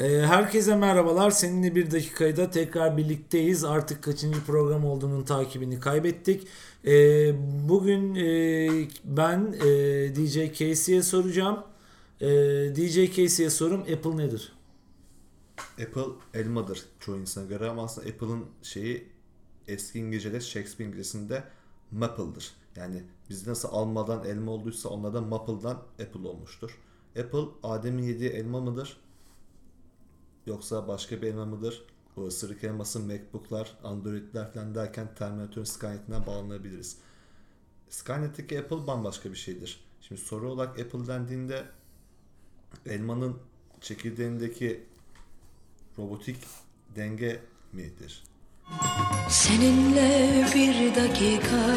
Ee, herkese merhabalar. Seninle bir dakikayı da tekrar birlikteyiz. Artık kaçıncı program olduğunun takibini kaybettik. Ee, bugün e, ben e, DJ Casey'e soracağım. E, DJ Casey'e sorum Apple nedir? Apple elmadır çoğu insana göre ama aslında Apple'ın şeyi eski İngilizce'de Shakespeare İngilizcesinde maple'dır. Yani bizde nasıl almadan elma olduysa onlardan maple'dan apple olmuştur. Apple Adem'in yediği elma mıdır? Yoksa başka bir elma mıdır? O ısırık elması Macbook'lar, Android'ler falan derken Terminator'ın Skynet'ine bağlanabiliriz. Skynet'teki Apple bambaşka bir şeydir. Şimdi soru olarak Apple dendiğinde elmanın çekirdeğindeki robotik denge midir? Seninle bir dakika